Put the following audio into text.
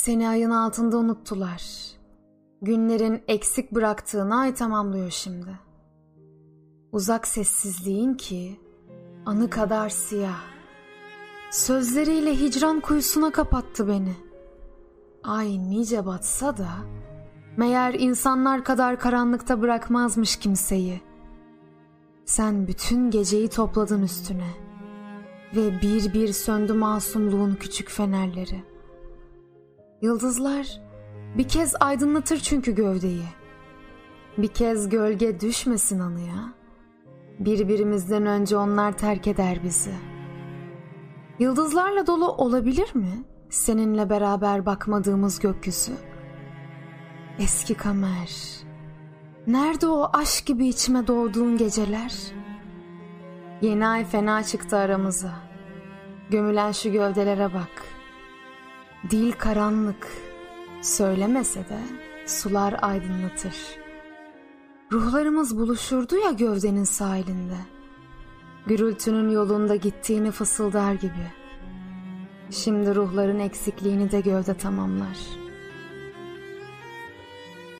Seni ayın altında unuttular. Günlerin eksik bıraktığını ay tamamlıyor şimdi. Uzak sessizliğin ki anı kadar siyah. Sözleriyle hicran kuyusuna kapattı beni. Ay nice batsa da meğer insanlar kadar karanlıkta bırakmazmış kimseyi. Sen bütün geceyi topladın üstüne ve bir bir söndü masumluğun küçük fenerleri. Yıldızlar bir kez aydınlatır çünkü gövdeyi. Bir kez gölge düşmesin anıya. Birbirimizden önce onlar terk eder bizi. Yıldızlarla dolu olabilir mi seninle beraber bakmadığımız gökyüzü? Eski kamer. Nerede o aşk gibi içime doğduğun geceler? Yeni ay fena çıktı aramıza. Gömülen şu gövdelere bak. Dil karanlık. Söylemese de sular aydınlatır. Ruhlarımız buluşurdu ya gövdenin sahilinde. Gürültünün yolunda gittiğini fısıldar gibi. Şimdi ruhların eksikliğini de gövde tamamlar.''